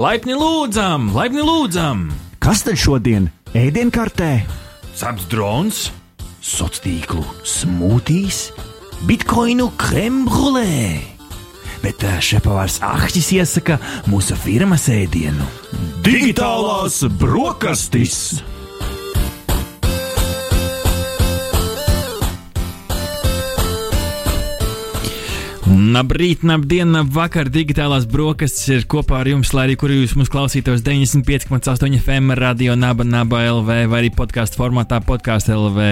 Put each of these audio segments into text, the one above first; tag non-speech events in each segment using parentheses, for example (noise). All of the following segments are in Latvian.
Laipni lūdzam, laipni lūdzam! Kas tad šodien ēdienkartē? Ceps drons, Sociālo tīklu smūtīs, bitkoinu krembrulē. Bet ā, šefpavārs Ahtis iesaka mūsu firmas ēdienu. Digitālās brokastis! Labrīt, labdien, vakar digitālās brokastis ir kopā ar jums, lai arī kur jūs mūs klausītos 95,8 FM, radio Naba, Naba LV vai arī podkāstu formātā podkāstu LV,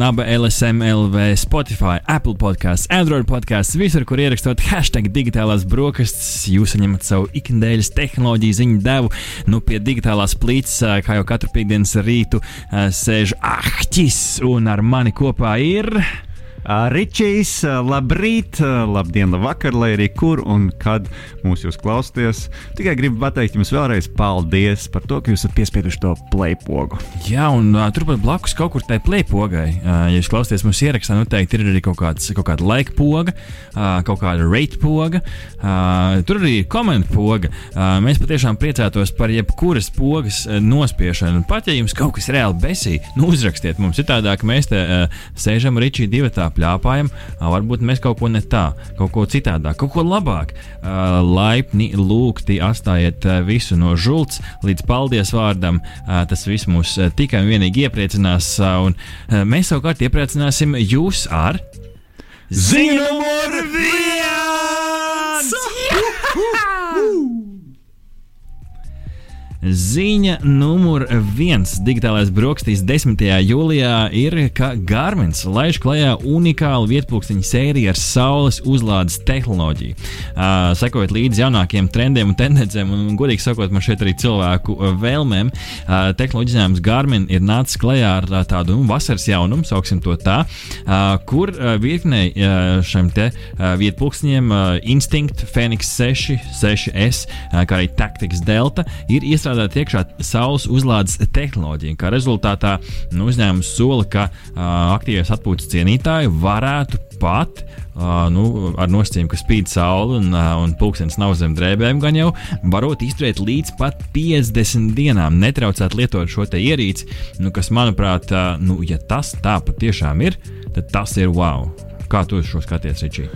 Naba LSM LV, Spotify, Apple podkāsts, Android podkāsts, visur, kur ierakstot hashtag digitālās brokastis, jūs saņemat savu ikdienas tehnoloģiju ziņu devu, nu pie digitālās plīts, kā jau katru piekdienas rītu sēž Ahtis un ar mani kopā ir. Ā, Ričijs, ā, labrīt, ā, labdien, labvakar, lai arī kur un kad mūs jūs klausāties. Tikai gribu pateikt jums vēlreiz paldies par to, ka jūs esat piespieduši to play pogu. Jā, un uh, turpat blakus kaut kur tai plēpogai, uh, ja jūs klausāties mūsu ierakstā, noteikti ir arī kaut, kāds, kaut kāda laika poga, uh, kaut kāda rate poga, uh, tur arī ir komentu poga. Uh, mēs patiešām priecātos par jebkuras pogas uh, nospiešanu. Pat ja jums kaut kas reāli besī, nu uzrakstiet mums. Ir tādā, ka mēs te uh, sēžam Ričī divatā pļāpājam, varbūt mēs kaut ko ne tā, kaut ko citādāk, kaut ko labāk. Laipni lūgti atstājiet visu no žults līdz paldies vārdam. Tas viss mūs tikai un vienīgi iepriecinās, un mēs savukārt iepriecināsim jūs ar Ziņa numur viens! Ziņa numur viens digitālais brokastīs 10. jūlijā ir, ka Garmins laiž klajā unikālu vietpunktiņu sēriju ar saules uzlādes tehnoloģiju. Uh, sekojot līdzi jaunākiem trendiem un tendencēm, un, godīgi sakot, man šeit arī cilvēku vēlmēm, uh, tehnoloģijas uzņēmums Garmin ir nācis klajā ar uh, tādu nu, vasaras jaunumu, sauksim to tā, uh, kur uh, virknei uh, šiem te uh, vietpunktiņiem uh, Instinct, Phoenix 6, 6S, uh, kā arī Tactics Delta ir iestrādāti iestrādāt iekšā saules uzlādes tehnoloģiju. Kā rezultātā nu, uzņēmums sola, ka uh, aktīvais atpūtas cienītāji varētu pat uh, nu, ar nosacījumu, ka spīd saule un, uh, un pulkstenis nav zem drēbēm, gan jau varot izturēt līdz pat 50 dienām, netraucēt lietot šo ierīci, nu, kas, manuprāt, uh, nu, ja tas tā patiešām ir, tad tas ir wow. Kā tu šo skaties, Ričī?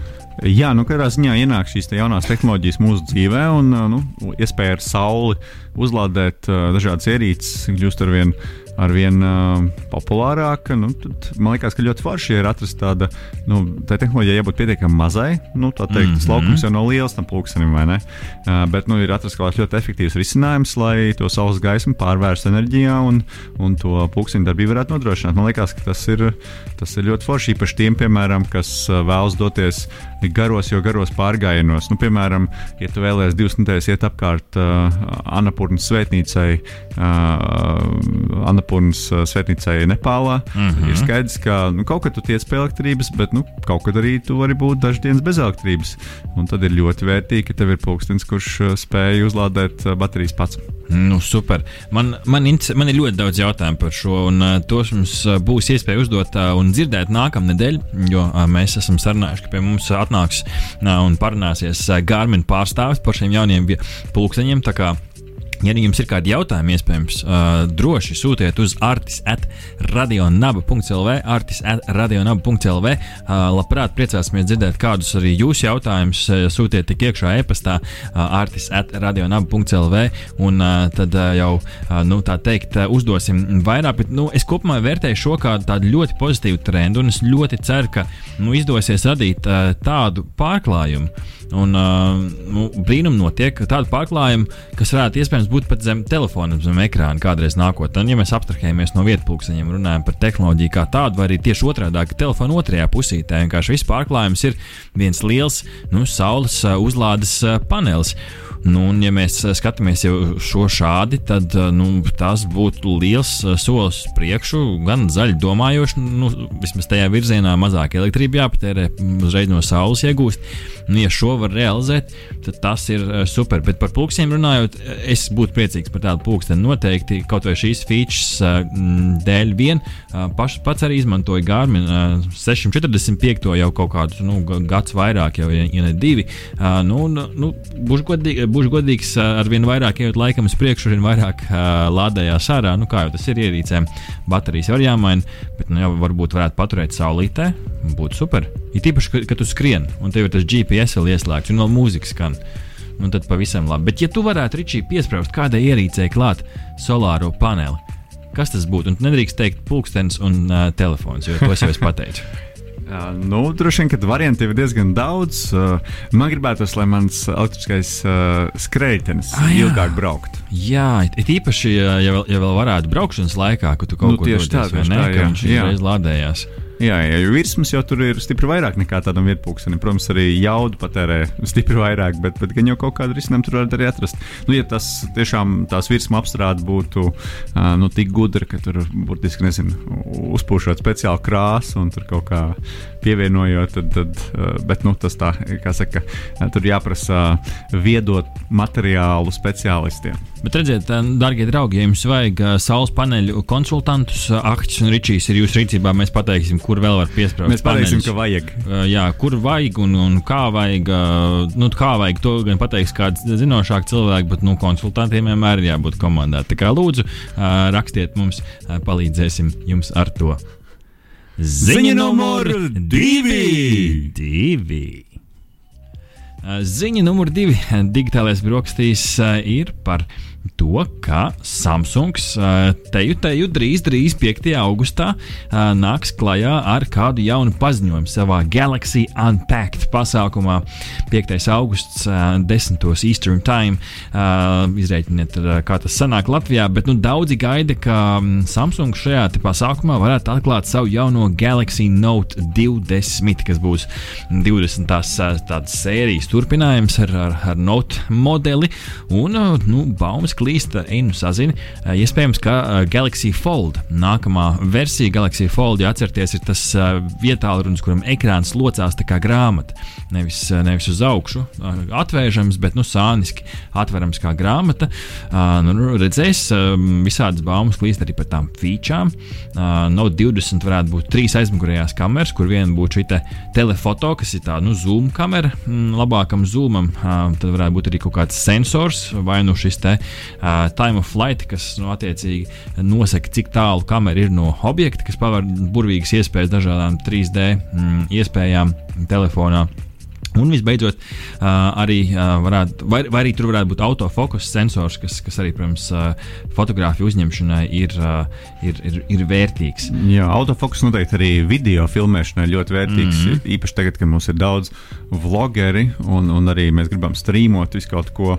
Jā, nu katrā ziņā ienāk šīs te jaunās tehnoloģijas mūsu dzīvē, un nu, iespēja ar sauli uzlādēt uh, dažādas ierīces kļūst ar vien, ar vien uh, populārāka. Nu, tad, man liekas, ka ļoti forši ir atrast tāda, nu, tā tehnoloģija jābūt pietiekami mazai. Nu, tā teikt, mm -hmm. tas laukums jau nav liels tam pulkstenim, vai ne? Uh, bet nu, ir atrasts kaut kāds ļoti efektīvs risinājums, lai to saules gaismu pārvērstu enerģijā un, un to pulksteņa darbību varētu nodrošināt. Man liekas, ka tas ir, tas ir ļoti forši īpaši tiem, piemēram, kas vēlas doties garos, jo garos pārgājienos. Nu, piemēram, ja tu vēlēsies divas nedēļas iet apkārt uh, Anapurnas svētnīcai, uh, Anapurnas uh, svētnīcai Nepālā, mm Mhm. -hmm. ir skaidrs, ka nu, kaut kad tu tiec pie elektrības, bet nu, kaut kad arī tu vari būt dažas dienas bez elektrības. Un tad ir ļoti vērtīgi, ka tev ir pulkstenis, kurš uh, spēj uzlādēt uh, baterijas pats. Nu, super. Man, man, man ir ļoti daudz jautājumu par šo, un uh, tos mums būs iespēja uzdot uh, un dzirdēt nākamā nedēļa, jo uh, mēs esam sarunājuši, ka pie mums atnāks uh, un parunāsies Garmin pārstāvis par šiem jauniem pulksteņiem. Ja jums ir kādi jautājumi, iespējams, uh, droši sūtiet uz artis at radionaba.lv, artis at radionaba.lv. Uh, labprāt, priecāsimies dzirdēt kādus arī jūsu jautājumus. Uh, sūtiet tik iekšā e-pastā uh, artis at radionaba.lv, un uh, tad uh, jau, uh, nu, tā teikt, uh, uzdosim vairāk. Bet, nu, es kopumā vērtēju šo kā tādu ļoti pozitīvu trendu, un es ļoti ceru, ka nu, izdosies radīt uh, tādu pārklājumu. Un uh, nu, brīnum notiek tāda pārklājuma, kas varētu iespējams būt pat zem telefona, zem ekrāna kādreiz nākotnē. Ja mēs abstrahējamies no vietpunkteņiem, runājam par tehnoloģiju kā tādu, vai arī tieši otrādi, ka telefona otrajā pusītē vienkārši viss pārklājums ir viens liels nu, saules uh, uzlādes uh, panelis. Nu, un, ja mēs uh, skatāmies jau šo šādi, tad uh, nu, tas būtu liels uh, solis priekšu, gan zaļi domājoši, nu, vismaz tajā virzienā mazāk elektrība jāpatērē, m, uzreiz no saules iegūst. Nu, ja šo var realizēt, tad tas ir super. Bet par pulksteņiem runājot, es būtu priecīgs par tādu pulksteni. Noteikti kaut vai šīs features dēļ vien. Paš, pats arī izmantoju Garmin uh, 645. jau kaut kādus nu, ga- gadus vairāk, jau ja, ne divi. Nu, nu, nu, būšu godīgi, būšu godīgs, ar vien vairāk ejot laikam uz priekšu, ar vien vairāk uh, lādējās ārā. Nu, kā jau tas ir ierīcēm, baterijas var jāmaina, bet nu, jau varbūt varētu paturēt saulītē. Būtu super. Ir tīpaši, kad, kad tu skrien un tev ir tas GPS vēl ieslēgts un vēl mūzika skan. Nu, tad pavisam labi. Bet, ja tu varētu Ričī piesprāst kādai ierīcei klāt solāro paneli, kas tas būtu? Un nedrīkst teikt pulkstenis un uh, telefons, jo to es jau es pateicu. (laughs) Jā, nu, droši vien, ka variantu ir diezgan daudz. Uh, man gribētos, lai mans elektriskais uh, skrejtenis Ah, ilgāk braukt. Jā, it īpaši, ja, vēl, ja vēl varētu braukšanas laikā, kad tu kaut Nu, kur tieši tā, dodies, vai ne, tā, jā, viņš uzreiz lādējās. Jā, jā, jo virsmas jau tur ir stipri vairāk nekā tādam vietpunktam. Protams, arī jaudu patērē (laughs) stipri vairāk, bet, bet gan jau kaut kādu risinājumu tur var arī atrast. Nu, ja tas tiešām tās virsmas apstrāde būtu uh, nu, tik gudra, ka tur burtiski nezinu, uzpūšot speciālu krāsu un tur kaut kā pievienojot, tad, tad uh, bet nu, tas tā, kā saka, uh, tur jāprasa viedot materiālu speciālistiem. Bet redziet, darbie draugi, ja jums vajag saules paneļu konsultantus, Ahtis un Ričijs ir jūsu rīcībā. Mēs pateiksim, kur vēl var piesprāst. Mēs pateiksim, paneļus. ka vajag. Jā, kur vajag un, un kā vajag. Nu, kā vajag to gan pateiks kāds zinošāks cilvēks, bet nu, konsultantiem vienmēr ir jābūt komandā. Tā kā lūdzu, rakstiet mums, palīdzēsim jums ar to. Ziņa numur divi! divi. Ziņa numur divi digitālais brokastīs uh, ir par to, ka Samsungs uh, teju, teju drīz, drīz 5. augustā uh, nāks klajā ar kādu jaunu paziņojumu savā Galaxy Unpacked pasākumā. 5. augusts, uh, 10. Eastern Time. Izreikiniet, kā tas sanāk Latvijā, bet nu, daudzi gaida, ka mm, Samsung šajā pasākumā varētu atklāt savu jauno Galaxy Note 20, kas būs 20. Tās, uh, tādas sērijas turpinājums ar, ar, ar Note modeli. Un, nu, baumas klīst, ej, nu sazini. Uh, Iespējams, ka uh, Galaxy Fold nākamā versija, Galaxy Fold, ja atcerieties, ir tas vietālrunis, kuram ekrāns locās tā kā grāmata. Nevis, nevis uz augšu, atvēršams, bet nu, sāniski atverams kā grāmata. Uh, nu, redzēs, visādas baumas klīst arī par tām featurām. Uh, Note 20 varētu būt trīs aizmugurējās kameras, kur viena būtu šī te telefoto, kas ir tāda nu, zoom kamera, mm, labākam zoomam. Tad varētu būt arī kaut kāds sensors vai nu šis te uh, time of flight, kas nu, attiecīgi nosaka, cik tālu kamera ir no objekta, kas paver burvīgas iespējas dažādām 3D mm, iespējām telefonā. Un visbeidzot, arī, varētu, vai, vai arī tur varētu būt autofokus sensors, kas, kas arī, protams, fotografiju uzņemšanai ir, ir, ir, ir vērtīgs. Jā, autofokus noteikti arī video filmēšanai ļoti vērtīgs. Mm -hmm. Īpaši tagad, kad mums ir daudz vlogeri un, un arī mēs gribam strīmot visu kaut ko,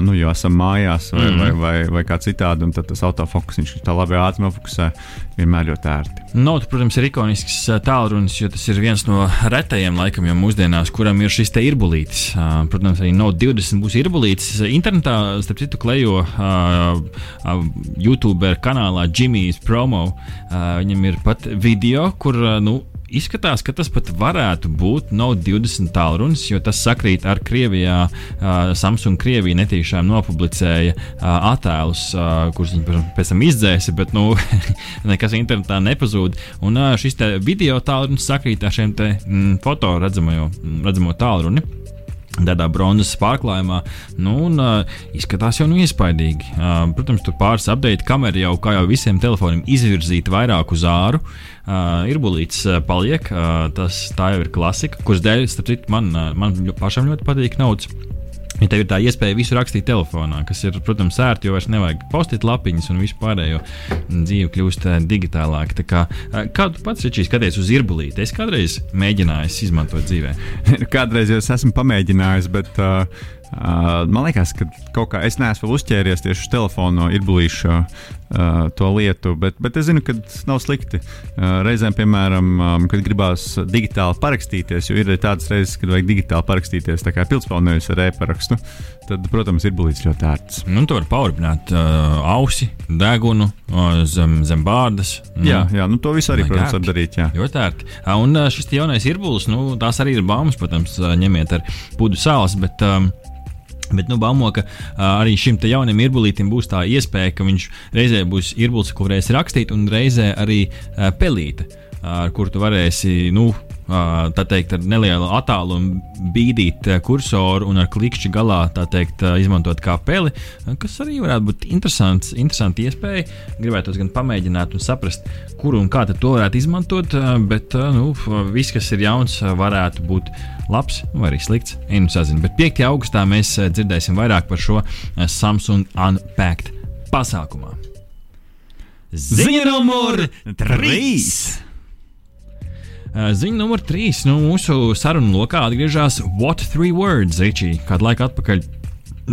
nu, jo esam mājās vai, mm -hmm. vai, vai, vai kā citādi. Un tad tas autofokus viņš tā labi ātri nofokusē, vienmēr ļoti ērti. Note, protams, ir ikonisks tālrunis, jo tas ir viens no retajiem laikam jau mūsdienās, kuram ir šis te irbulītis. Protams, arī Note 20 būs irbulītis. Internetā, starp citu, klejo YouTube kanālā Jimmy's promo. Viņam ir pat video, kur nu, Izskatās, ka tas pat varētu būt Note 20 tālrunis, jo tas sakrīt ar Krievijā. Uh, Samsung Krievija netīšām nopublicēja uh, attēlus, uh, kurus viņi pēc- tam izdzēsa, bet nu, (laughs) nekas internetā nepazūd. Un uh, šis video tālrunis sakrīt ar šiem te, mm, foto redzamo, redzamo tālruni tādā bronzas pārklājumā. Nu, un, uh, izskatās jau nu iespaidīgi. Uh, protams, tur pāris update kamera jau, kā jau visiem telefoniem, izvirzīta vairāk uz āru. Uh, ir bulīts, uh, paliek. Uh, tas tā jau ir klasika, kuras dēļ, starp citu, man, uh, man pašam ļoti patīk naudas. Ja tev ir tā iespēja visu rakstīt telefonā, kas ir, protams, ērti, jo vairs nevajag postīt lapiņas un visu pārējo dzīve kļūst eh, digitālāka. Tā Kā, eh, kā tu pats Ričijs, skaties uz irbulīti? Es kādreiz mēģināju izmantot dzīvē. (laughs) Kādreiz es esmu pamēģinājis, bet uh, uh, man liekas, ka kaut kā es neesmu uzķēries tieši uz telefona ir bulīšu uh, to lietu, bet, bet es zinu, ka nav slikti. Uh, reizēm, piemēram, um, kad gribās digitāli parakstīties, jo ir arī tādas reizes, kad vajag digitāli parakstīties, tā kā pildspēlē nevis ar e-parakstu, tad, protams, ir bulīts ļoti ērts. Nu, tu vari paurināt uh, ausi, degunu uh, zem, zem bārdas. Nu, Jā, jā nu, to visu arī, Vajag protams, var darīt. Jā. Ļoti ērti. Ā, Un ā, šis jaunais irbulis, nu, tās arī ir baumas, protams, ā, ņemiet ar pudu sāls. Bet, um, Bet, nu, baumo, ka uh, arī šim jaunam irbulītam būs tā iespēja, ka viņš reizē būs irbulis, ko varēs rakstīt, un reizē arī uh, pelīte. ar kuru tu varēsi, nu, tā teikt, ar nelielu attālumu bīdīt kursoru un ar klikšķi galā teikt, izmantot kā peli, kas arī varētu būt interesants, interesanti iespēja. Gribētu gan pamēģināt un saprast, kur un kā to varētu izmantot, bet nu, viss, kas ir jauns, varētu būt labs vai arī slikts. Ejam, sazina. Bet 5. augustā mēs dzirdēsim vairāk par šo Samsung Unpacked pasākumā. Ziņa numur 3! Ziņa numur 3. Nu, mūsu sarunu lokā atgriežas What Three Words, Ričī. Kādu laiku atpakaļ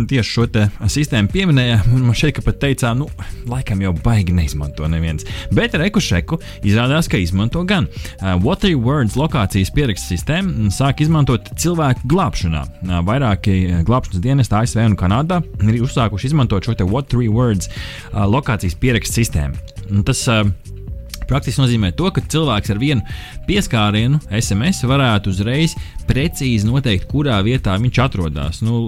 tieši šo sistēmu pieminēja, un man šeit pat teicām, nu, laikam jau baigi neizmanto neviens. Bet rekušeku izrādās, ka izmanto gan. Uh, What Three Words lokācijas pierakstu sistēmu sāk izmantot cilvēku glābšanā. Uh, vairāki glābšanas dienesti ASV un Kanādā ir uzsākuši izmantot šo What Three Words uh, lokācijas pierakstu sistēmu. Un tas uh, praktiski nozīmē to, ka cilvēks ar vienu pieskārienu SMS varētu uzreiz precīzi noteikt, kurā vietā viņš atrodas. Nu,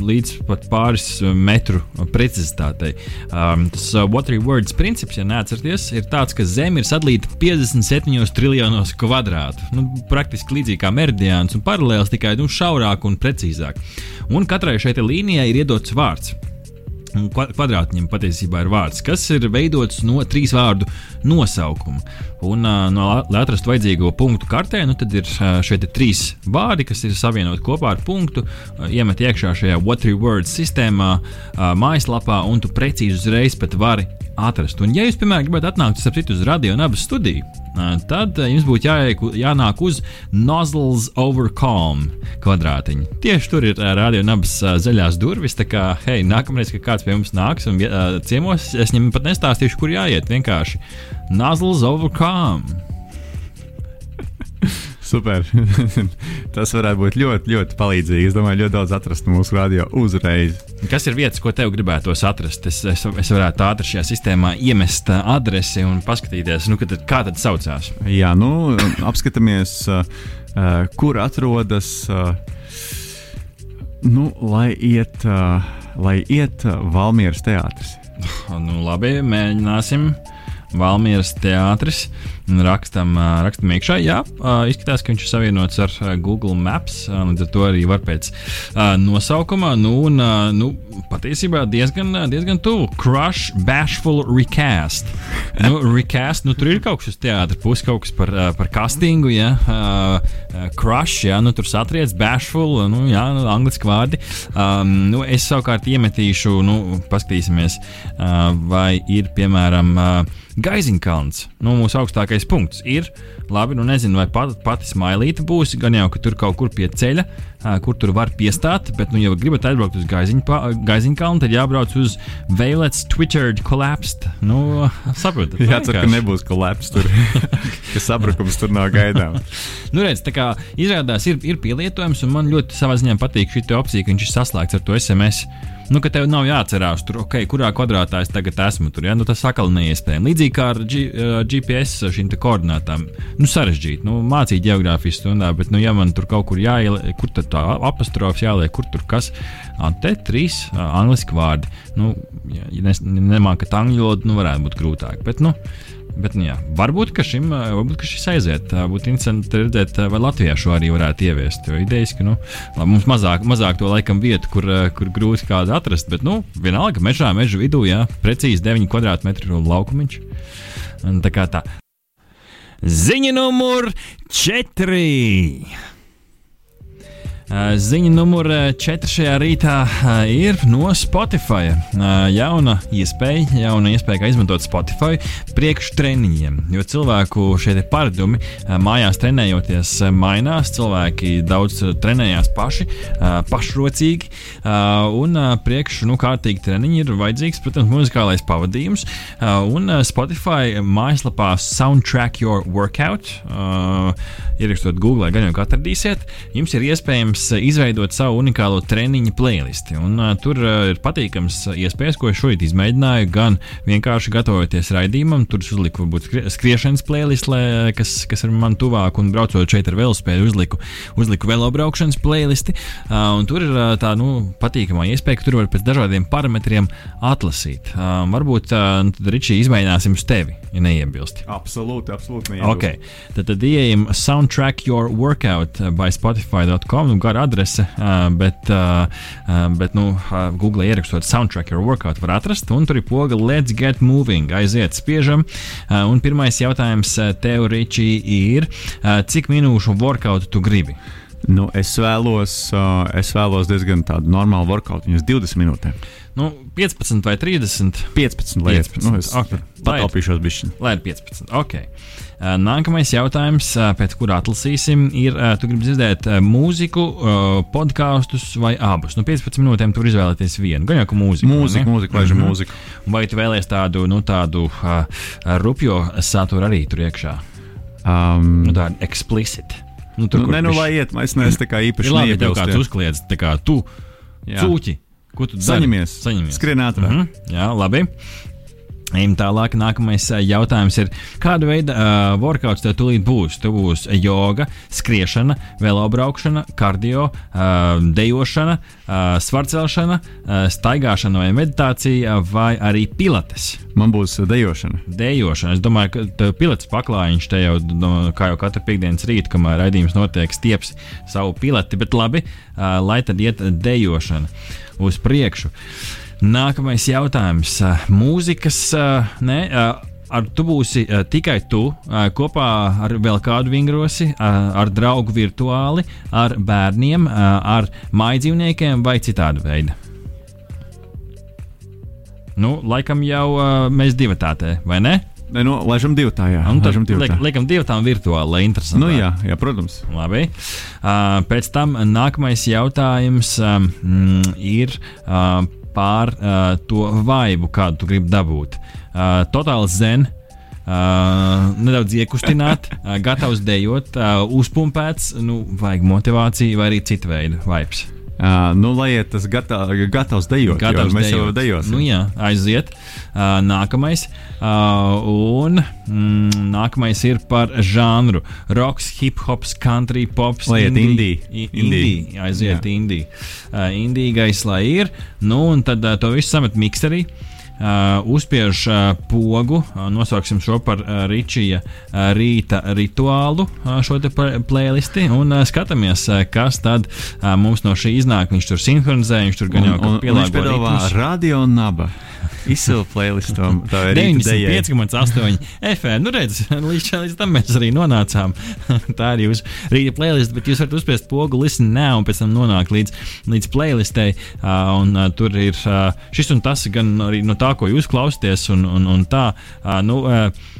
līdz pat pāris metru precizitātei. Um, tas uh, Watery Words princips, ja neatcerieties, ir tāds, ka Zeme ir sadalīta 57 triljonos kvadrātu. Nu, praktiski līdzīgi kā meridiāns un paralēls, tikai nu, šaurāk un precīzāk. Un katrai šai līnijai ir iedots vārds kvadrātņiem patiesībā ir vārds, kas ir veidots no trīs vārdu nosaukuma. Un, no, lai atrastu vajadzīgo punktu kartē, nu, tad ir šie trīs vārdi, kas ir savienoti kopā ar punktu, iemet iekšā šajā What Three Words sistēmā, mājaslapā, un tu precīzi uzreiz pat vari atrast. Un, ja jūs, piemēram, gribat atnākt uz radio un abas studiju, tad jums būtu jāiek, jānāk uz Nozzles over Calm kvadrātiņu. Tieši tur ir radio un abas zaļās durvis. Tā kā, hei, nākamreiz, kad kāds pie mums nāks un ciemos, es viņam pat nestāstīšu, kur jāiet. Vienkārši Nozzles over Calm. (laughs) Super. (laughs) Tas varētu būt ļoti, ļoti palīdzīgi. Es domāju, ļoti daudz atrast mūsu radio uzreiz. Kas ir vietas, ko tev gribētos atrast? Es, es, es varētu ātri šajā sistēmā iemest adresi un paskatīties, nu, tad, kā tad saucās. Jā, nu, apskatāmies, uh, kur atrodas. Uh, nu, lai iet, uh, lai iet uh, Valmieras teātris. Nu, labi, mēģināsim. Valmieras teātris. Rakstam, rakstam iekšā, jā, izskatās, ka viņš ir savienots ar Google Maps. Līdz ar to arī var pēc nosaukuma, nu, un nu, patiesībā diezgan, diezgan tuvu. Crush, Bashful Recast. Nu, recast, nu, tur ir kaut kas uz teātra puses, kaut kas par, par castingu, jā. Crush, jā, nu, tur satriec, Bashful, nu, jā, nu, angliski vārdi. Um, nu, es savukārt iemetīšu, nu, paskatīsimies, uh, vai ir, piemēram, uh, Gaiziņkalns, nu, mūsu augstākais punkts, ir. Labi, nu nezinu, vai pat, pati smailīta būs. Gan jau, ka tur kaut kur pie ceļa, kur tur var piestāt, bet, nu, ja gribat atbraukt uz Gaiziņkalnu, tad jābrauc uz Veilets Twitter collapsed. Nu, (laughs) saprotat? Jācer, ka nebūs collapsed tur, (laughs) ka sabrukums tur nav gaidāms. nu, redz, tā kā izrādās ir, ir pielietojums, un man ļoti savā ziņā patīk šī opcija, ka viņš ir saslēgts ar to SMS. Nu, ka tev nav jāatcerās, tur, okay, kurā kvadrātā es tagad esmu. Tur, ja? nu, tas atkal neiespējami. Līdzīgi kā ar G, uh, GPS šīm koordinātām. Nu, sarežģīti. Nu, mācīt geogrāfijas stundā, bet, nu, ja man tur kaut kur jāieliek, kur tad tā apostrofs jāliek, kur tur kas. Te trīs uh, angliski vārdi. Nu, ja, ja nemākat angļu valodu, nu, varētu būt grūtāk. Bet, nu, Bet, nu, jā, varbūt, ka šim, varbūt, ka šis aiziet. Būtu interesanti redzēt, vai Latvijā šo arī varētu ieviest. Jo idejas, ka nu, labi, mums mazāk, mazāk to laikam vietu, kur, kur grūti kādu atrast. Bet, nu, vienalga, mežā, meža vidū, jā, precīzi 9 km2 laukumiņš. Tā kā tā. Ziņa numur 4. Ziņa numur 4 šajā rītā ir no Spotify. Jauna iespēja, jauna iespēja, kā izmantot Spotify priekštreniņiem. Jo cilvēku šie paradumi mājās trenējoties mainās. Cilvēki daudz trenējās paši, pašrocīgi. Un priekš nu, kārtīgi treniņi ir vajadzīgs, protams, muzikālais pavadījums. Un Spotify mājaslapā Soundtrack Your Workout, ierakstot Google, gan jau atradīsiet, jums ir iespējams izveidot savu unikālo treniņu playlisti. Un, uh, tur uh, ir patīkams iespējas, ko es šodien izmēģināju. Gan vienkārši gatavoties raidījumam, tur uzliku varbūt skrie, skriešanas playlist, lai, kas, kas ir man tuvāk, un braucot šeit ar velospēdu, uzliku, uzliku velobraukšanas playlisti. Uh, tur ir uh, tā nu, patīkamā iespēja, ka tur var pēc dažādiem parametriem atlasīt. Uh, varbūt uh, tad Ričī izmēģināsim uz tevi, ja neiebilst. Absolūti, absolūti. Okay. Tad, tad ieejam Soundtrack Your Workout by Spotify.com. Nu, gara adrese, bet, bet nu, Google ierakstot Soundtrack Your Workout var atrast. Un tur ir poga Let's Get Moving. Aiziet, spiežam. Un pirmais jautājums tev, Ričī, ir, cik minūšu workout tu gribi? Nu, es, vēlos, es vēlos diezgan tādu normālu workout, viņas 20 minūtēm. Nu, 15 vai 30? 15, lai 15. Nu, es okay. pataupīšos bišķiņu. Lai ir 15. Okay. Nākamais jautājums, pēc kura atlasīsim, ir, tu gribi dzirdēt mūziku, podkāstus vai abus? Nu, 15 minūtēm tur izvēlēties vienu. Gan jau kā mūziku. Mūzika, mūzika, laižam mm -hmm. mūziku. Vai tu vēlies tādu, nu, tādu rupjo saturu arī tur iekšā? Um, nu, tādu explicit. Nu, tur, nu, ne, nu, lai iet, es neesmu tā kā īpaši labi, tev kāds uzkliedz, tā kā tu, cūķi. Ko tu saņemies? Saņemies. Skrien ātrāk. Mm -hmm. Jā, labi. Ejam tālāk. Nākamais jautājums ir, kāda veida uh, workouts tev tūlīt būs? Tev būs joga, skriešana, velobraukšana, kardio, uh, dejošana, uh, svarcelšana, uh, staigāšana vai meditācija, vai arī pilates. Man būs dejošana. Dejošana. Es domāju, ka pilates paklājiņš te jau, kā jau katru piekdienas rītu, kamēr raidījums notiek, stieps savu pilati, bet labi, uh, lai tad iet dejošana uz priekšu. Nākamais jautājums. Mūzikas, ne, ar tu būsi tikai tu, kopā ar vēl kādu vingrosi, ar draugu virtuāli, ar bērniem, ar mājdzīvniekiem vai citādu veidu? Nu, laikam jau mēs divi tādā, vai ne? Nu, laižam divu tā, jā. Un tad liek, liekam divu tām virtuāli, lai interesanti. Nu, jā, jā, protams. Labi. Uh, pēc tam nākamais jautājums um, ir uh, par uh, to vaibu, kādu tu gribi dabūt. Uh, Totāls zen. Uh, nedaudz iekustināt, uh, gatavs dejot, uh, uzpumpēts, nu, vajag motivāciju vai arī citu veidu vibes. Uh, nu, lai iet tas gata, gatavs dejot, gatavs mēs dejot. jau dejosim. Nu, jā, aiziet. Uh, nākamais. Uh, un mm, nākamais ir par žanru. Roks, hip hops, country, pops. Lai iet indī. Indī. Aiziet indī. Uh, indīgais, lai ir. Nu, un tad uh, to visu samet mikserī. Uh, uzspiež uh, pogu, uh, nosauksim šo par Ričija rīta rituālu, šo te playlisti, un skatāmies, kas tad mums no šī iznāk. Viņš tur sinhronizē, viņš tur gan jau kaut kā pielāgo. Radio naba. Tā ir 95,8 FM. Nu, redz, (laughs) līdz, līdz tam mēs arī nonācām. (laughs) tā ir jūsu rīta playlist, bet jūs varat uzspiest pogu listen now un pēc tam nonākt līdz, līdz playlistē. Uh, un uh, tur ir uh, šis un tas gan arī no tā, ko jūs klausāties, un, un, un tā. Nu,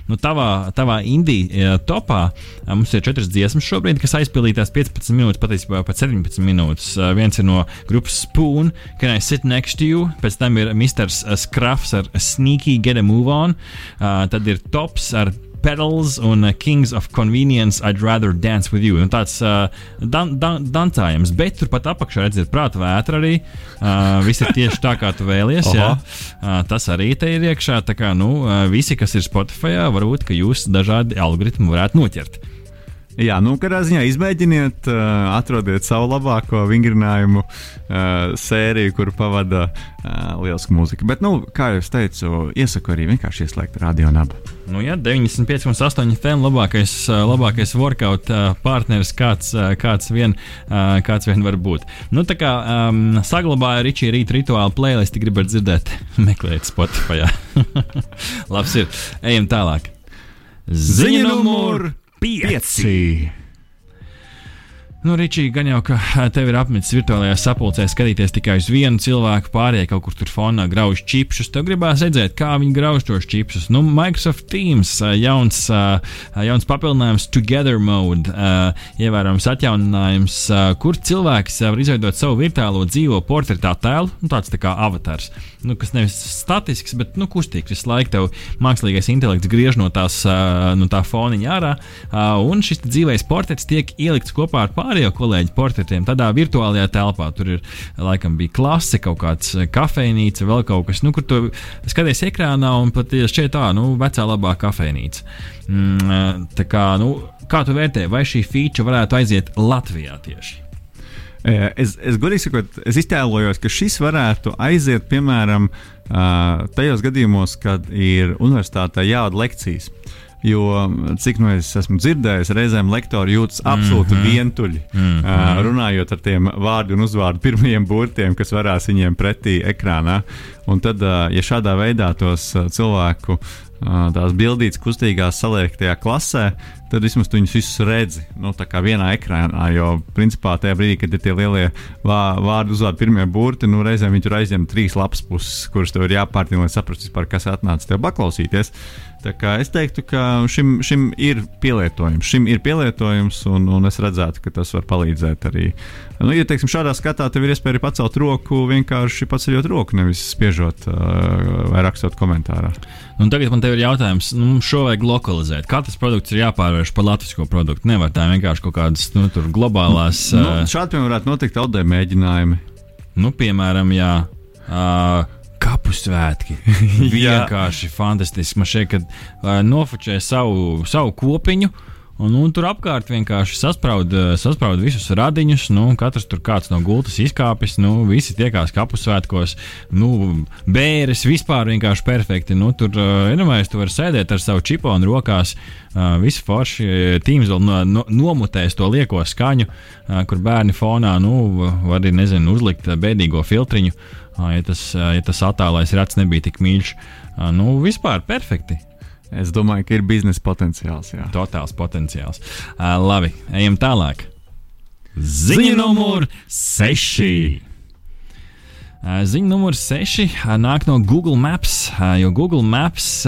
nu, tavā, tavā indija topā mums ir četras dziesmas šobrīd, kas aizpildītās 15 minūtes, patiesībā pat 17 minūtes. Viens ir no grupas Spoon, Can I Sit Next to You? Pēc tam ir Mr. Scrap. Ruffs ar Sneaky Get a Move On, tad ir Tops ar Pedals un uh, Kings of Convenience, I'd rather dance with you. Un tāds uh, dan, dan, dancājums, bet turpat apakšā redziet, prāta vētra arī. Uh, viss ir tieši tā, kā tu vēlies. jā. Uh, tas arī te ir iekšā. Tā kā nu, uh, visi, kas ir Spotify, varbūt jūs dažādi algoritmi varētu noķert. Jā, nu, kādā ziņā izmēģiniet, uh, atrodiet savu labāko vingrinājumu uh, sēriju, kur pavada uh, lieliska mūzika. Bet, nu, kā jau teicu, iesaku arī vienkārši ieslēgt radio nabu. Nu, jā, 95,8 FM labākais, labākais workout partneris, kāds, kāds, vien, kāds vien var būt. Nu, tā kā um, saglabāju Ričija rīta rituālu playlisti, gribat dzirdēt, (laughs) meklējiet Spotify. (laughs) Labs ir, ejam tālāk. Ziņa numur! pieci. Nu, Ričī, gan jau, ka tev ir apmetis virtuālajā sapulcē skatīties tikai uz vienu cilvēku, pārējie kaut kur tur fonā grauž čipsus. Tev gribās redzēt, kā viņi grauž tos čipsus. Nu, Microsoft Teams, jauns, jauns papildinājums, Together Mode, ievērojams atjauninājums, kur cilvēks var izveidot savu virtuālo dzīvo portretu attēlu, nu, tāds tā kā avatars. Nu, kas nevis statisks, bet nu, kustīgs. Visu laiku tev mākslīgais intelekts griež no, tās, no tā foniņa ārā, un šis dzīvais portrets tiek ielikts kopā ar pārējiem pārējo kolēģu portretiem tādā virtuālajā telpā. Tur ir laikam bija klase, kaut kāds kafejnīca, vēl kaut kas, nu, kur tu skaties ekrānā un pat šķiet tā, nu, vecā labā kafejnīca. Mm, tā kā, nu, kā tu vērtē, vai šī feature varētu aiziet Latvijā tieši? Es, es godīgi sakot, es iztēlojos, ka šis varētu aiziet piemēram tajos gadījumos, kad ir universitātē jāvada lekcijas. Jo, cik nu es esmu dzirdējis, reizēm lektori jūtas absolūti mm -hmm. vientuļi. Mm -hmm. Runājot ar tiem vārdu un uzvārdu pirmajiem burtiem, kas varās viņiem pretī ekrānā. Un tad, ja šādā veidā tos cilvēku tās bildītas kustīgās saliek tajā klasē, tad vismaz tu viņus visus redzi nu, vienā ekrānā. Jo, principā, tajā brīdī, kad ir tie lielie vārdu uzvārdi, pirmie burti, nu, reizēm viņi tur aizņem trīs lapas puses, kuras tev ir jāpārtina, lai saprastu, kas atnāca tev paklausīties. Es teiktu, ka šim, šim ir pielietojums, šim ir pielietojums, un, un es redzētu, ka tas var palīdzēt arī. Nu, ja teiksim, šādā skatā tev ir iespēja pacelt roku, vienkārši paceļot roku, nevis spiežot uh, vai rakstot komentārā. Un tagad man te ir jautājums, nu, šo vajag lokalizēt. Katrs produkts ir jāpārvērš par latviešu produktu. Nevar tā vienkārši kaut kādas nu, globālās. Nu, uh, šādi piemēram varētu notikt audē mēģinājumi. Nu, piemēram, jā. Uh, kapu svētki. (laughs) Vienkārši fantastiski. Man šķiet, ka uh, nofočē savu, savu kopiņu. Un, un tur apkārt vienkārši sasprāud, sasprāud visus radiņus. Nu, katrs tur kāds no gultas izkāpis. Nu, visi tiekās kapu svētkos. Nu, bēres vispār vienkārši perfekti. Nu, tur, iedomājieties, tu vari sēdēt ar savu čiponu rokās. Uh, visi forši tīms vēl no, no, nomutēs to lieko skaņu, kur bērni fonā nu, var arī nezinu, uzlikt bēdīgo filtriņu. Ja tas, ja tas attēlais rats nebija tik mīļš. Nu, vispār perfekti. Es domāju, ka ir biznesa potenciāls. Jā. Totāls potenciāls. Uh, labi, ejam tālāk. Ziņa numur 6. Ziņa numur 6 nāk no Google Maps, jo Google Maps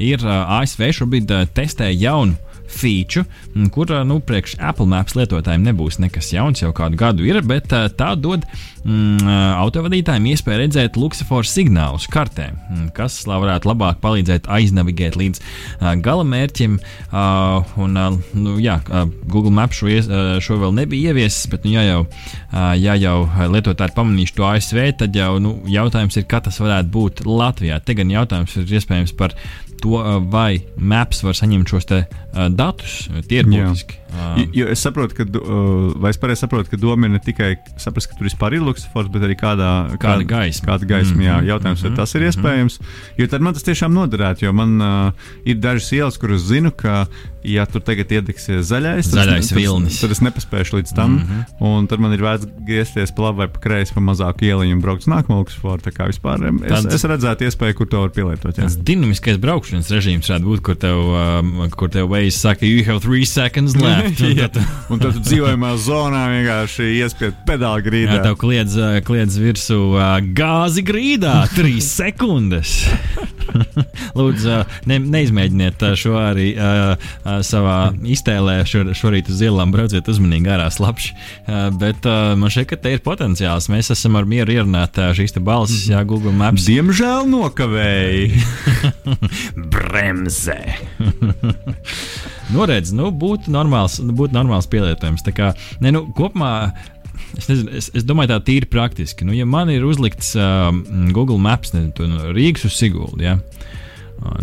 ir ASV šobrīd testē jaunu feature, kur nu, priekš Apple Maps lietotājiem nebūs nekas jauns, jau kādu gadu ir, bet tā dod mm, autovadītājiem iespēju redzēt luksusforu signālus kartē, mm, kas varētu labāk palīdzēt aiznavigēt līdz gala mērķim. Un, nu, jā, Google Maps šo, ies, šo vēl nebija ieviesis, bet, nu, ja jau, ja jau lietotāji ir pamanījuši to ASV, tad jau nu, jautājums ir, kā tas varētu būt Latvijā. Te gan jautājums ir iespējams par to, vai Maps var saņemt šos datus. Tie ir būtiski. Uh, jo es saprotu, ka, uh, vai es pareizi saprotu, ka doma ir ne tikai saprast, ka tur vispār ir luksofors, bet arī kādā, kāda gaisma. Kāda gaisma mm -hmm. jā, jautājums, vai -hmm. tas ir mhm. iespējams. Mm -hmm. Jo tad man tas tiešām noderētu, jo man uh, ir dažas ielas, kuras zinu, ka ja tur tagad iedegsies zaļais, zaļais tad, vilnis. tad, tad es nepaspēšu līdz tam. Mm -hmm. Un tad man ir vērts griezties pa labi vai pa kreisi pa mazāku ieliņu un braukt uz nākamo luksforu. Tā kā vispār es, Tāds, es redzētu iespēju, kur to var pielietot. Tas dinamiskais braukšanas režīms varētu būt, kur tev, um, kur tev Waze saka, you have three seconds (laughs) left. un, tad, un tad dzīvojamā zonā vienkārši iespied pedāli grīdā. Jā, tev kliedz, kliedz virsū gāzi grīdā, (laughs) trīs sekundes. (laughs) Lūdzu, ne, neizmēģiniet šo arī uh, savā iztēlē. Šor, šorīt uz ielām brauciet uzmanīgi ārā slapši. Uh, bet uh, man šķiet, ka te ir potenciāls. Mēs esam ar mieru ierunāt uh, šīs balsis, jā, Google Maps. Diemžēl nokavēji. Bremzē. Noredz, nu, būtu normāls, būtu normāls pielietojums. Tā kā, ne, nu, kopumā es, nezinu, es, es domāju, tā ir praktiski. Nu, ja man ir uzlikts uh, Google Maps ne, no Rīgas uz Siguldu, ja,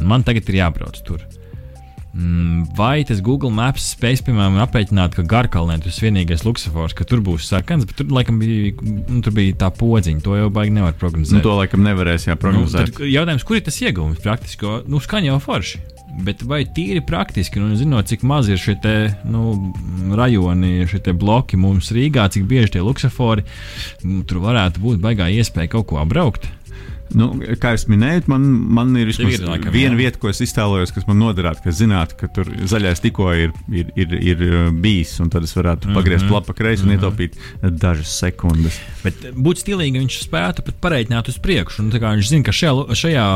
man tagad ir jābrauc tur. Mm, vai tas Google Maps spēs, piemēram, aprēķināt, ka Garkalnē tas ir vienīgais luksofors, ka tur būs sarkans, bet tur laikam bija, nu, tur bija tā podziņa. To jau baigi nevar prognozēt. Nu, to laikam nevarēs jāprognozēt. Nu, jautājums, kur ir tas iegūms praktiski? Nu, skaņa jau forši. Bet vai tīri praktiski, nu, zinot, cik maz ir šie te, nu, rajoni, šie bloki mums Rīgā, cik bieži tie luksofori, nu, tur varētu būt baigā iespēja kaut ko apbraukt? Nu, kā jau minēju, man, man ir vismaz ir, laikam, viena jā. vieta, ko es iztēlojos, kas man noderētu, ka zinātu, ka tur zaļais tikko ir, ir, ir, ir uh, bijis, un tad es varētu mm -hmm. pagriezt lapu kreisi mm -hmm. un mhm. ietaupīt dažas sekundes. Bet būtu stilīgi, ja viņš spētu pat pareiķināt uz priekšu. Un, viņš zina, ka šajā, šajā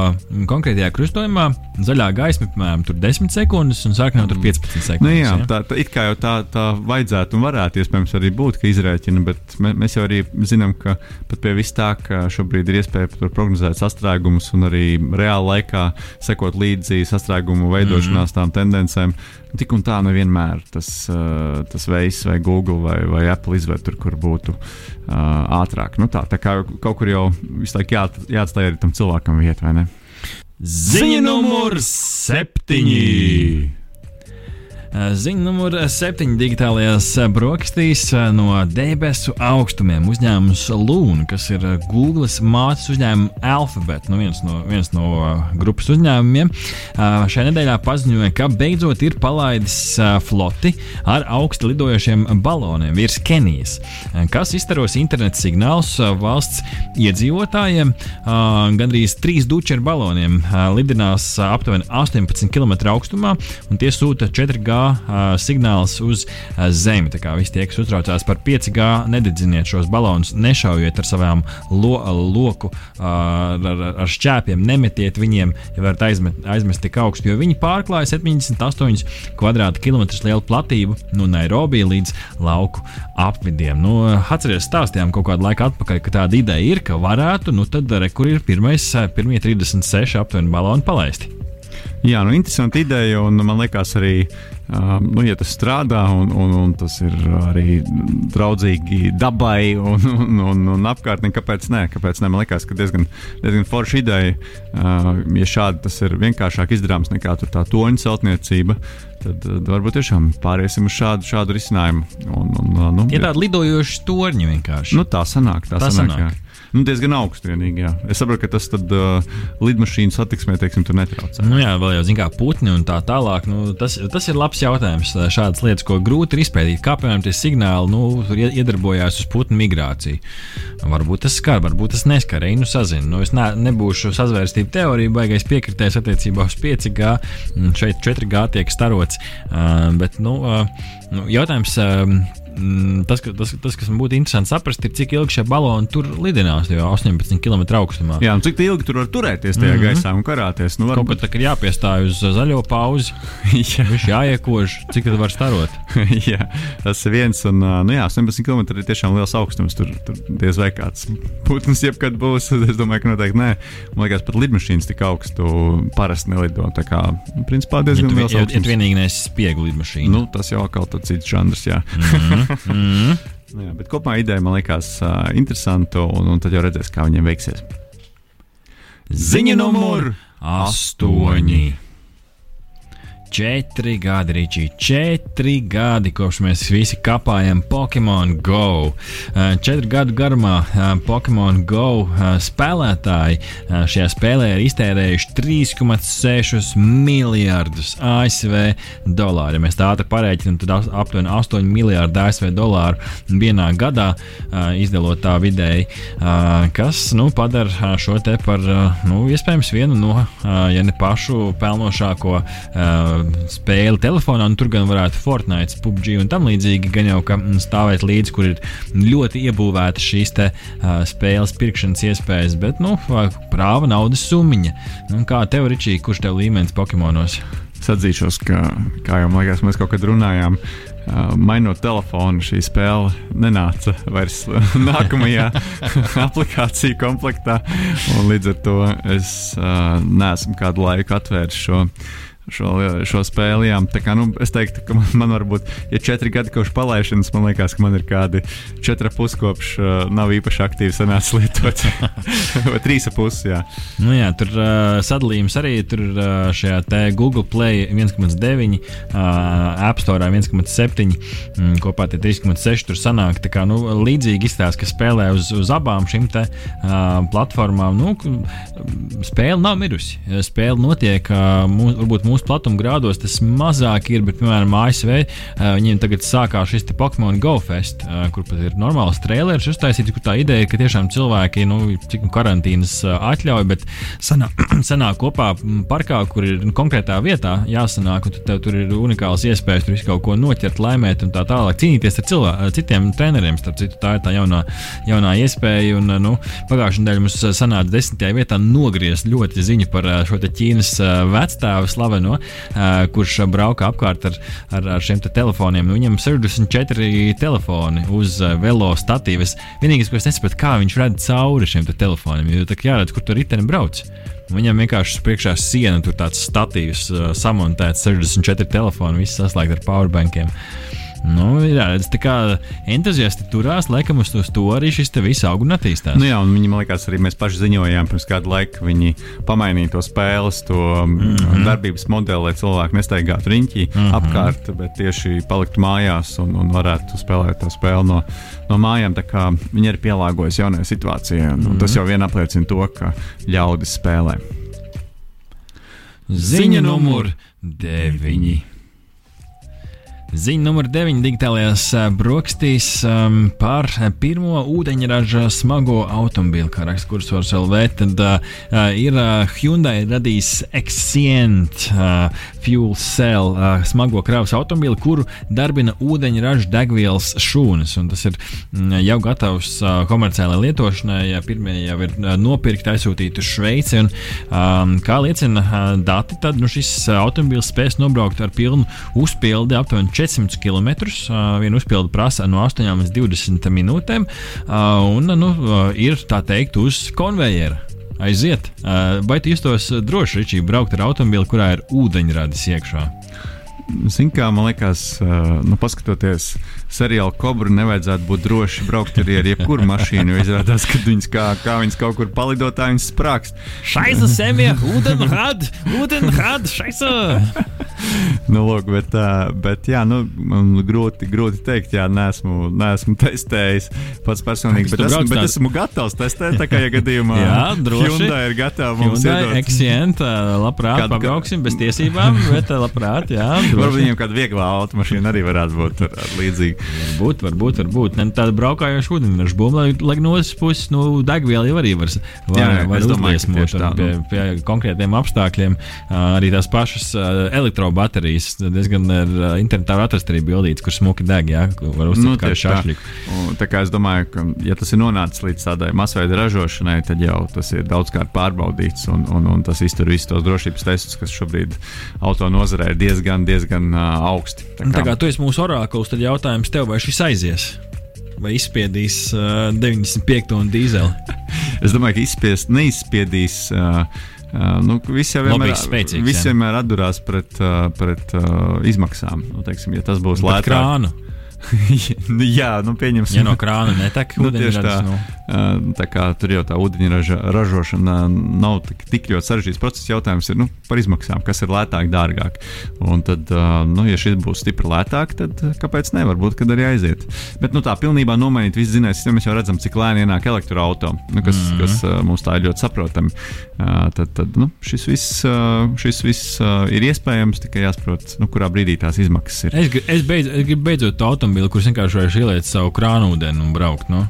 konkrētajā krustojumā zaļā gaisma piemēram tur 10 sekundes un sarkanā tur 15 sekundes. Nu, jā, ja? tā, tā it kā jau tā, tā vajadzētu un varētu iespējams arī būt, ka izrēķina, bet mēs jau arī zinām, ka pat pie vis tā, ka šobrīd ir iespēja par prognozi prognozēt sastrēgumus un arī reāli laikā sekot līdzi sastrēgumu veidošanās tām tendencēm. Tik un tā nevienmēr tas, uh, tas veids vai Google vai, vai Apple izvērt tur, kur būtu uh, ātrāk. Nu tā, tā kā kaut kur jau visu laiku jā, jāatstāj arī tam cilvēkam vieta, vai ne? Ziņa numur septiņi! Ziņa numur 7 digitālajās brokastīs no debesu augstumiem uzņēmums Lūna, kas ir Google mātes uzņēmuma Alphabet, nu viens, no, viens no grupas uzņēmumiem. Šajā nedēļā paziņoja, ka beidzot ir palaidis floti ar augstu lidojošiem baloniem virs Kenijas, kas izstaros interneta signālus valsts iedzīvotājiem. Gandrīz trīs dučeri baloniem lidinās aptuveni 18 km augstumā, un tie sūta 4G uh, signāls uz Zemi. Tā kā visi tie, kas uztraucās par 5G, nededziniet šos balonus, nešaujiet ar savām lo, loku, uh, ar, ar šķēpiem, nemetiet viņiem, ja varat aizmet, aizmest tik augstu, jo viņi pārklāja 78 km2 lielu platību no Nairobi līdz lauku apvidiem. Nu, atcerieties, stāstījām kaut kādu laiku atpakaļ, ka tāda ideja ir, ka varētu, nu tad re, kur ir pirmais, pirmie 36 aptuveni baloni palaisti. Jā, nu, interesanti ideja, un man liekas, arī, uh, nu, ja tas strādā, un, un, un tas ir arī draudzīgi dabai un, un, un, un apkārtnē, kāpēc nē? Kāpēc nē? Man liekas, ka diezgan, diezgan forša ideja. Uh, ja šādi tas ir vienkāršāk izdarāms nekā tā toņa celtniecība, tad, tad varbūt tiešām pāriesim uz šādu, šādu risinājumu. Un, un, nu, ja tāda lidojoša torņa vienkārši. Nu, tā sanāk, tā, tā sanāk. sanāk. Jā. Nu, diezgan augstu vienīgi. Jā. Es saprotu, ka tas tad, uh, lidmašīnu satiksmē teiksim, tur netraucē. Nu, jā, vēl jau zina, kā putni un tā tālāk. Nu, tas, tas ir labs jautājums. Šādas lietas, ko grūti ir izpētīt. Kā piemēram tie signāli nu, iedarbojās uz putnu migrāciju. Varbūt tas skar, varbūt tas neskar. Eju nu sazinu. Nu, es ne, nebūšu sazvērstību teoriju, baigais piekritējis attiecībā uz 5G. Šeit 4G tiek starots. Uh, bet, nu, uh, nu, jautājums. Uh, Mm, tas, ka, tas, tas, kas man būtu interesanti saprast, ir, cik ilgi šie baloni tur lidinās, jau 18 km augstumā. Jā, un cik ilgi tur var turēties tajā mm -hmm. gaisā un karāties. Nu, varbūt... Kaut kā tā ir jāpiestāj uz zaļo pauzi. (laughs) viņš jāiekož, cik tas var starot. (laughs) jā, tas ir viens, un nu, jā, 18 km ir tiešām liels augstums. Tur, tur diez vai kāds putns jebkad būs. (laughs) Es domāju, ka noteikti nē. Man liekas, pat lidmašīnas tik augstu parasti nelido. Tā kā, principā, diezgan ja liels augstums. Ja, ja vienīgi nes spiegu lidmašīnu. Nu, tas jau atkal cits žanrs, jā. Mm -hmm. Mm. Jā, bet kopumā ideja man liekas uh, interesanta, un, un tad jau redzēs, kā viņiem veiksies. Ziņa numur astoņi. Četri gadi, Ričī, četri gadi kopš mēs visi kapājam Pokemon Go. Četru gadu garumā Pokemon Go spēlētāji šajā spēlē ir iztērējuši 3,6 miljardus ASV dolāru. Ja mēs tā ātri parēķinām, tad aptuveni 8 miljardi ASV dolāru vienā gadā izdalot tā vidēji, kas nu, padara šo te par nu, iespējams vienu no, ja ne pašu pelnošāko spēli telefonā, un tur gan varētu Fortnite, PUBG un tam līdzīgi, gan jau ka mm, stāvēt līdzi, kur ir ļoti iebūvēta šīs te, uh, spēles pirkšanas iespējas, bet, nu, prāva naudas summiņa. Nu, kā tev, Ričī, kurš tev līmenis Pokemonos? Es atzīšos, ka, kā jau liekas, mēs kaut kad runājām, mainot telefonu, šī spēle nenāca vairs (laughs) nākamajā (laughs) aplikāciju komplektā. Līdz ar to es uh, neesmu kādu laiku atvērs šo šo, šo spēli. Jā. Tā kā, nu, es teiktu, ka man, man varbūt, ja četri gadi kopš palaišanas, man liekas, ka man ir kādi četri puskopš, uh, nav īpaši aktīvi sanācis lietot. (laughs) Vai trīs puses, jā. Nu jā, tur uh, sadalījums arī tur uh, šajā Google Play 1,9, uh, App Store 1,7, mm, kopā tie 3,6 tur sanāk. Tā kā, nu, līdzīgi izstāsta, ka spēlē uz, uz abām šīm te uh, platformām. Nu, spēle nav mirusi. Spēle notiek, uh, mūs, varbūt mūsu mūsu platuma grādos tas mazāk ir, bet, piemēram, ASV viņiem tagad sākās šis Pokemon Go Fest, kur pat ir normāls traileris uztaisīts, kur tā ideja ir, ka tiešām cilvēki, nu, cik nu karantīnas atļauj, bet sanāk, (clears throat) sanāk kopā parkā, kur ir nu, konkrētā vietā jāsanāk, un tev tur ir unikāls iespējas tur visu kaut ko noķert, laimēt un tā tālāk, cīnīties ar cilvē, citiem treneriem. Starp citu, tā ir tā jaunā, jaunā iespēja, un, nu, pagājušajā nedēļā mums sanāca desmitajā vietā nogriezt ļoti ziņu par šo Ķīnas vecstāvu slavenu no, uh, kurš brauka apkārt ar, ar, ar šiem te telefoniem. Viņam 64 telefoni uz uh, velo statīvas. Vienīgais, ko es nesaprotu, kā viņš redz cauri šiem telefoniem, jo tā kā jāredz, kur tur riteni brauc. Viņam vienkārši priekšā siena, tur tāds statīvs, uh, samontēts 64 telefoni, viss saslēgts ar powerbankiem. Nu, jā, redz, tā kā entuziasti turās, laikam uz to, to arī šis viss aug un attīstās. Nu, jā, un viņi, man liekas, arī mēs paši ziņojām pirms kāda laika, viņi pamainīja to spēles, to mm -hmm. darbības modeli, lai cilvēki nestaigātu riņķī mm -hmm. apkārt, bet tieši paliktu mājās un, un varētu spēlēt to spēli no, no mājām. Viņi ir pielāgojušies jaunajai situācijai, un, mm -hmm. un tas jau vien apliecina to, ka ļaudis spēlē. Ziņa numur 9. Ziņa numur 9 digitālajās brokastīs um, par pirmo ūdeņraža smago automobīlu, kā raksta kursors LV. Tad uh, ir uh, Hyundai radījis Exient uh, Fuel Cell uh, smago kravas automobīlu, kuru darbina ūdeņraža degvielas šūnas. Un tas ir mm, jau gatavs uh, komerciālai lietošanai. Ja pirmie jau ir uh, nopirkti, aizsūtīti uz Šveici. Un, um, kā liecina uh, dati, tad nu, šis automobīls spēs nobraukt ar pilnu uzpildi aptuveni 400 km. Viena uzpildu prasa no 8 līdz 20 minūtēm, un nu, ir tā teikt uz konvejera. Aiziet, vai tu justos droši, Ričī, braukt ar automobili, kurā ir ūdeņradis iekšā? Ziniet, kā man liekas, nu, paskatoties seriālu Kobru, nevajadzētu būt droši braukt arī ar jebkuru mašīnu. Jo izrādās, ka viņas kā, kā viņas kaut kur palidotā, viņas sprākst. Šaisa semie, ūdenrad, ūdenrad, šaisa! nu, lūk, bet, bet jā, nu, grūti, grūti teikt, jā, neesmu, neesmu testējis pats personīgi, bet esmu, bet esmu gatavs testēt, tā kā, ja gadījumā jā, droši. Hyundai ir gatava mums iedot. Exient, labprāt, Kādu... pabrauksim bez tiesībām, bet labprāt, jā. Droši. Varbūt viņiem kāda viegla automašīna arī varētu būt līdzīgu. Varbūt, varbūt, varbūt. Ne, tāda braukājoša ūdeņraža bumba, lai, lai no otras puses, nu, degviela jau arī var, var, jā, jā, var uzliesmot tā, pie, nu. pie konkrētiem apstākļiem. Arī tās pašas elektrobaterijas diezgan internetā var atrast arī bildītas, kur smuki deg, jā, var uzlikt nu, kādu šašliku. Tā. tā kā es domāju, ka, ja tas ir nonācis līdz tādai masveida ražošanai, tad jau tas ir daudzkārt pārbaudīts un, un, un tas iztur visus tos drošības testus, kas šobrīd auto nozarē ir diezgan, diezgan uh, augsti. Tā kā, tā kā tu esi mūsu orākuls, tad jautājums tev, vai šis aizies? Vai izspiedīs uh, 95 un dīzeli? (laughs) es domāju, ka izspiest, neizspiedīs. Uh, Uh, nu, visi jau vienmēr, spēcīgs, vienmēr atdurās pret, uh, pret uh, izmaksām. Nu, teiksim, ja tas būs lētāk, krānu. (laughs) nu, jā, nu, pieņemsim. Ja no krāna netek (laughs) nu, tieši tā. Nu. Tā kā tur jau tā ūdeņraža ražošana nav tik, tik ļoti sarežģīts process. Jautājums ir nu, par izmaksām, kas ir lētāk, dārgāk. Un tad, nu, ja šis būs stipri lētāk, tad kāpēc ne? Varbūt, kad arī aiziet. Bet nu, tā pilnībā nomainīt visu zinājums, mēs jau redzam, cik lēni ienāk elektroautorāta, nu, kas, mm -hmm. kas mums tā ir ļoti saprotami. Tad, tad nu, šis viss, šis viss ir iespējams, tikai jāsaprot, nu, kurā brīdī tās izmaksas ir. Es, es, beidz, es gribu beidzot automobili, kurš vienkārši varēšu ieliet savu krānūdeni un braukt. No?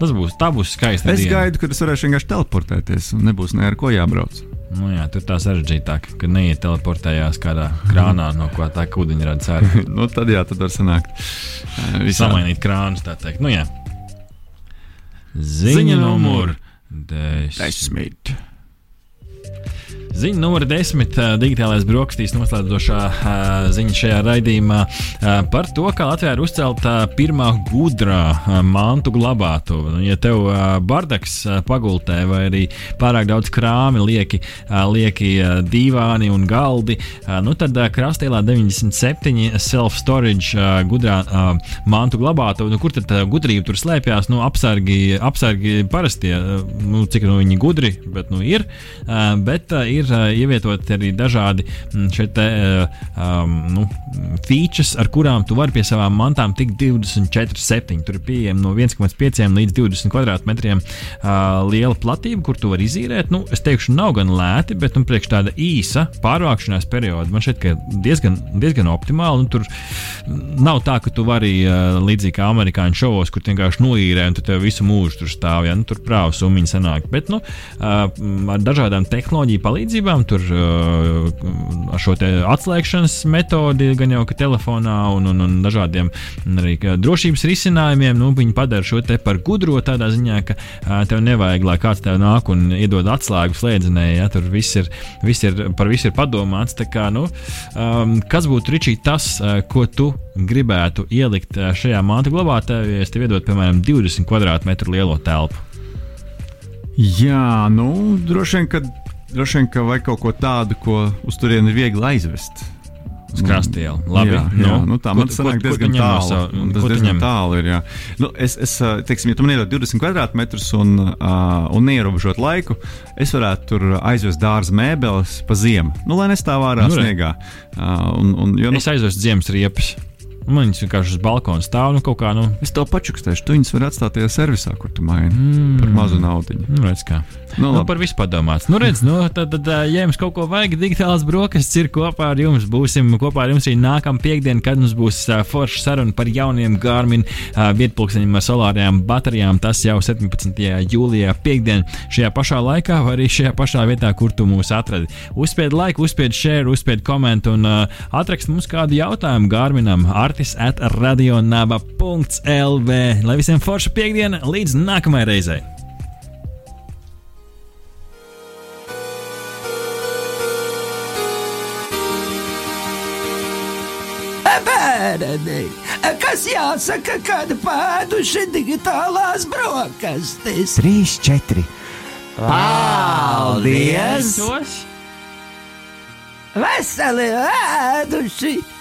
Tas būs, būs skaisti. Es diena. gaidu, ka es varēšu vienkārši teleportēties un nebūs ne ar ko jābrauc. Nu jā, tur tā sarežģītāk, ka neiet teleportējās kādā krānā, no ko tā ūdeņa rada cēlā. (laughs) nu, tad jā, tad var sanākt. Visā. Samainīt krānus, tā teikt. Nu, jā. Ziņa, Ziņa numur desmit. desmit. Ziņa numur desmit - digitālais brokastīs noslēdzošā ziņa šajā raidījumā par to, kā Latvijā ir uzcelta pirmā gudrā mantu glabātuve. Nu, ja tev bardaks pagultē vai arī pārāk daudz krāmi, lieki, lieki divāni un galdi, nu tad krastēlā 97 self-storage gudrā mantu glabātuve. Nu, kur tad gudrība tur slēpjas? Nu, apsargi, apsargi parastie, nu, cik nu viņi gudri, bet nu ir. Bet ir ir ievietoti arī dažādi mm, šeit, um, nu, features, ar kurām tu vari pie savām mantām tikt 24,7. Tur ir pieejama no 1,5 līdz 20 kvadrātmetriem uh, liela platība, kur tu vari izīrēt. Nu, es teikšu, nav gan lēti, bet nu, priekš tāda īsa pārvākšanās perioda man šķiet, ka diezgan, diezgan optimāli. Nu, tur nav tā, ka tu vari uh, līdzīgi kā amerikāņu šovos, kur vienkārši noīrē un tu tev visu mūžu tur stāv. Ja? Nu, tur prāvas summiņa sanāk. Bet nu, uh, ar dažādām tehnoloģiju palīdzību palīdzībām, tur uh, ar šo atslēgšanas metodi, gan jau ka telefonā un, un, un dažādiem arī drošības risinājumiem. Nu, viņi padara šo te par gudro tādā ziņā, ka uh, tev nevajag, lai kāds tev nāk un iedod atslēgu slēdzenē. Ja, tur viss ir, viss ir, par visu ir padomāts. Kā, nu, um, kas būtu Ričī tas, uh, ko tu gribētu ielikt šajā mantu glabātājā, ja es tev iedotu, piemēram, 20 km2 lielo telpu? Jā, nu, droši vien, ka, droši vien, ka vajag kaut ko tādu, ko uz turieni ir viegli aizvest. Uz krastielu. Labi, jā, nu, jā, nu, tā man sanāk diezgan tālu. No tas diezgan tālu ir. Jā. Nu, es, es, teiksim, ja tu man iedod 20 kvadrātmetrus un, uh, un neierobežot laiku, es varētu tur aizvest dārza mēbeles pa ziemu, nu, lai nestāv ārā nu, sniegā. Uh, un, un, jo, nu, es aizvestu ziemas riepas. Man viņas vienkārši uz balkona stāv. Nu, kā, nu. Es to pačukstēšu. Tu viņus vari atstāt tajā servisā, kur tu maini mm. par mazu naudu. Nu, redz, kā. Nu, nu, par visu padomāts. Nu, redz, nu, tad, tad, ja jums kaut ko vajag, digitālās brokastis ir kopā ar jums. Būsim kopā ar jums arī nākamā piekdiena, kad mums būs uh, forša saruna par jauniem Garmin uh, vietpulksteņiem ar solārajām baterijām. Tas jau 17. jūlijā, piekdienā, šajā pašā laikā, vai arī šajā pašā vietā, kur tu mūs atradi. Uzspied laiku, uzspied share, uzspied komentu un uh, atrakst mums kādu jautājumu Garminam. Artis at radionava.lv. Lai visiem forša piekdiena, līdz nākamajai reizei! bērni, kas jāsaka, kad pēduši digitālās brokastis. Trīs, četri. Paldies! Veseli ēduši!